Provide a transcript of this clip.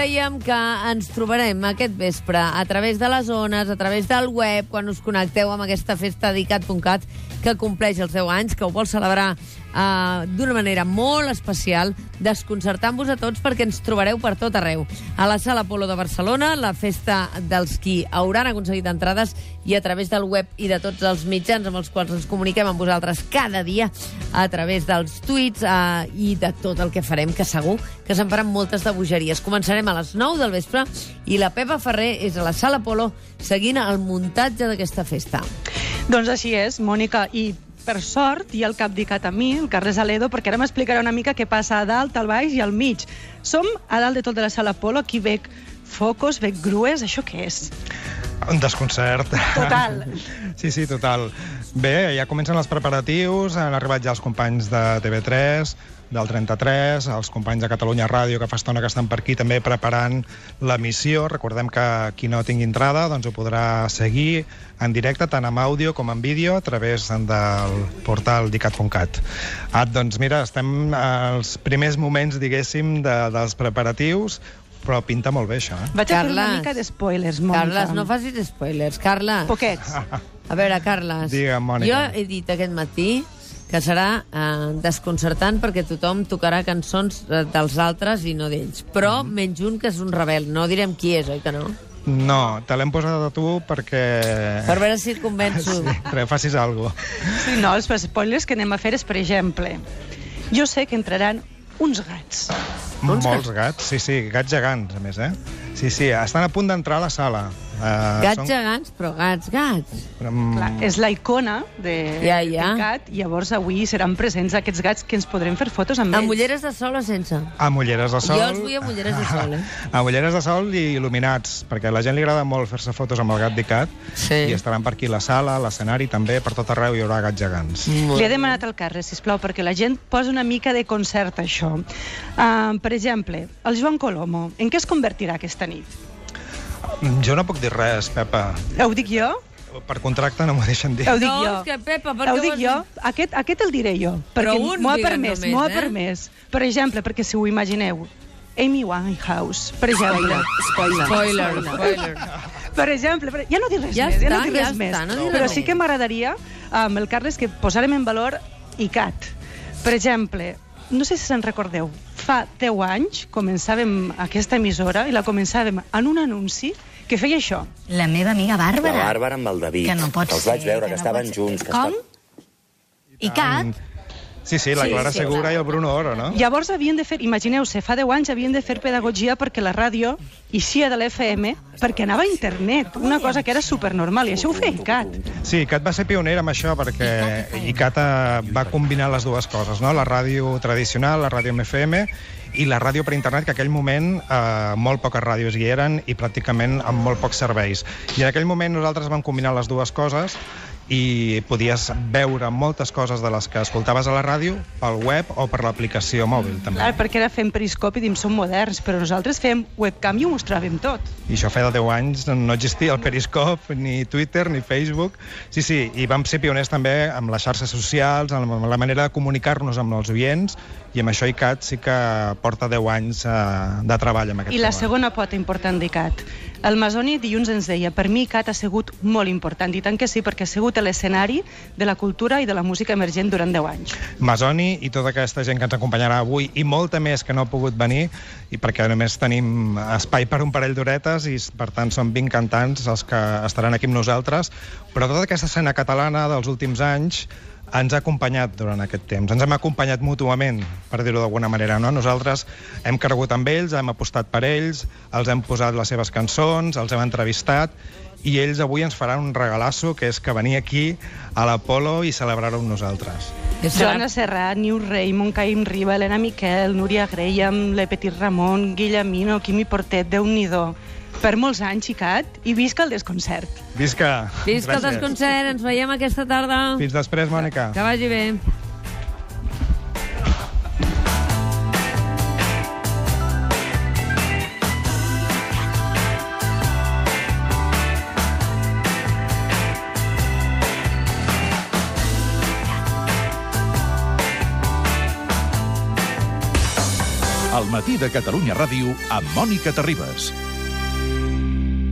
dèiem que ens trobarem aquest vespre a través de les zones, a través del web, quan us connecteu amb aquesta festa dedicat.cat que compleix els 10 anys, que ho vol celebrar uh, d'una manera molt especial, desconcertant-vos a tots perquè ens trobareu per tot arreu. A la Sala Polo de Barcelona, la festa dels qui hauran aconseguit entrades i a través del web i de tots els mitjans amb els quals ens comuniquem amb vosaltres cada dia a través dels tuits uh, i de tot el que farem, que segur que se'n faran moltes de bogeries. Començarem a les 9 del vespre i la Pepa Ferrer és a la Sala Polo seguint el muntatge d'aquesta festa. Doncs així és, Mònica, i per sort hi ha el cap d'ICAT a mi, el Carles Aledo, perquè ara m'explicarà una mica què passa a dalt, al baix i al mig. Som a dalt de tot de la sala Polo, aquí veig focos, veig grues, això què és? Un desconcert. Total. Sí, sí, total. Bé, ja comencen els preparatius, han arribat ja els companys de TV3, del 33, els companys de Catalunya Ràdio, que fa estona que estan per aquí també preparant l'emissió. Recordem que qui no tingui entrada doncs ho podrà seguir en directe, tant amb àudio com en vídeo, a través del portal dicat.cat. Ah, doncs mira, estem als primers moments, diguéssim, de, dels preparatius, però pinta molt bé, això, eh? Vaig a fer una mica d'espoilers, Mònica. Carles, no facis spoilers. Carles. Poquets. A veure, Carles. Digue'm, Mònica. Jo he dit aquest matí que serà eh, desconcertant perquè tothom tocarà cançons eh, dels altres i no d'ells. Però Mhm. menys un que és un rebel. No direm qui és, oi que no? No, te l'hem posat a tu perquè... Per veure si et convenço. Sí, perquè facis alguna cosa. Sí, no, els spoilers que anem a fer és, per exemple, jo sé que entraran uns gats. Molts gats, sí, sí, gats gegants, a més, eh? Sí, sí, estan a punt d'entrar a la sala. Uh, Gats gegants, però gats, gats. Mm, Clar, és la icona de, Ja, ja. gat, i llavors avui seran presents aquests gats que ens podrem fer fotos amb Amb ells. ulleres de sol o sense? Amb ulleres de sol. Jo els vull amb ulleres de sol, eh? amb ulleres de sol i il·luminats, perquè a la gent li agrada molt fer-se fotos amb el gat d'Icat Sí. i estaran per aquí la sala, l'escenari també, per tot arreu hi haurà gats gegants. Li he demanat al Carles, sisplau, perquè la gent posa una mica de concert això. Uh, per exemple, el Joan Colomo, en què es convertirà aquesta nit? Jo no puc dir res, Pepa. Ho dic jo? Per contracte no m'ho deixen dir. Ho dic No, jo. és que, Pepa, per què Ho dic has jo. Aquest, aquest el diré jo. Però Perquè m'ho ha permès, m'ho ha eh? permès. Per exemple, perquè si ho imagineu, Amy Winehouse, per exemple. Spoiler, spoiler. Per exemple, per... ja no dic res Ja més, ja no està, dic ja res més. està, no diré Però res sí que m'agradaria, amb el Carles, que posarem en valor ICAT. Per exemple, no sé si se'n recordeu, fa 10 anys començàvem aquesta emissora i la començàvem en un anunci que feia això. La meva amiga La Bàrbara. Bàrbara amb el David. Que no pot que els ser, vaig veure, que que, no estaven ser. junts. Que Com? I Cat? Sí, sí, la Sí, Clara sí, Segura i el Bruno Oro, no? Llavors havien de fer, imagineu-se, fa 10 anys havien de fer pedagogia perquè la ràdio eixia de l'FM perquè anava a internet, una cosa que era supernormal, i això ho feia ICAT. Sí, ICAT va ser pionera amb això perquè ICAT eh, va combinar les dues coses, no? la ràdio tradicional, la ràdio amb FM, i la ràdio per internet, que en aquell moment eh, molt poques ràdios hi eren i pràcticament amb molt pocs serveis. I en aquell moment nosaltres vam combinar les dues coses i podies veure moltes coses de les que escoltaves a la ràdio pel web o per l'aplicació mòbil, també. Clar, perquè ara fem periscopi i dim som moderns, però nosaltres fem webcam i ho mostràvem tot. I això feia 10 anys, no existia el Periscope, ni Twitter, ni Facebook. Sí, sí, i vam ser pioners també amb les xarxes socials, amb la manera de comunicar-nos amb els oients, i amb això ICAT sí que porta 10 anys eh, de treball amb aquest I la tema. segona pota important d'ICAT. El Masoni dilluns ens deia, per mi ICAT ha sigut molt important, i tant que sí, perquè ha sigut l'escenari de la cultura i de la música emergent durant 10 anys. Masoni i tota aquesta gent que ens acompanyarà avui i molta més que no ha pogut venir i perquè només tenim espai per un parell d'horetes i per tant són 20 cantants els que estaran aquí amb nosaltres però tota aquesta escena catalana dels últims anys ens ha acompanyat durant aquest temps. Ens hem acompanyat mútuament, per dir-ho d'alguna manera. No? Nosaltres hem cregut amb ells, hem apostat per ells, els hem posat les seves cançons, els hem entrevistat i ells avui ens faran un regalasso, que és que venir aquí a l'Apolo i celebrar-ho amb nosaltres. Joana Serrat, Niu Rei, Montcaïm Riba, Helena Miquel, Núria Graham, Le Petit Ramon, Guillemino, Quimi Portet, déu nhi Per molts anys, ICAT, i visca el desconcert. Visca! Visca el Gràcies. desconcert, ens veiem aquesta tarda. Fins després, Mònica. Que vagi bé. El matí de Catalunya Ràdio amb Mònica Terribas.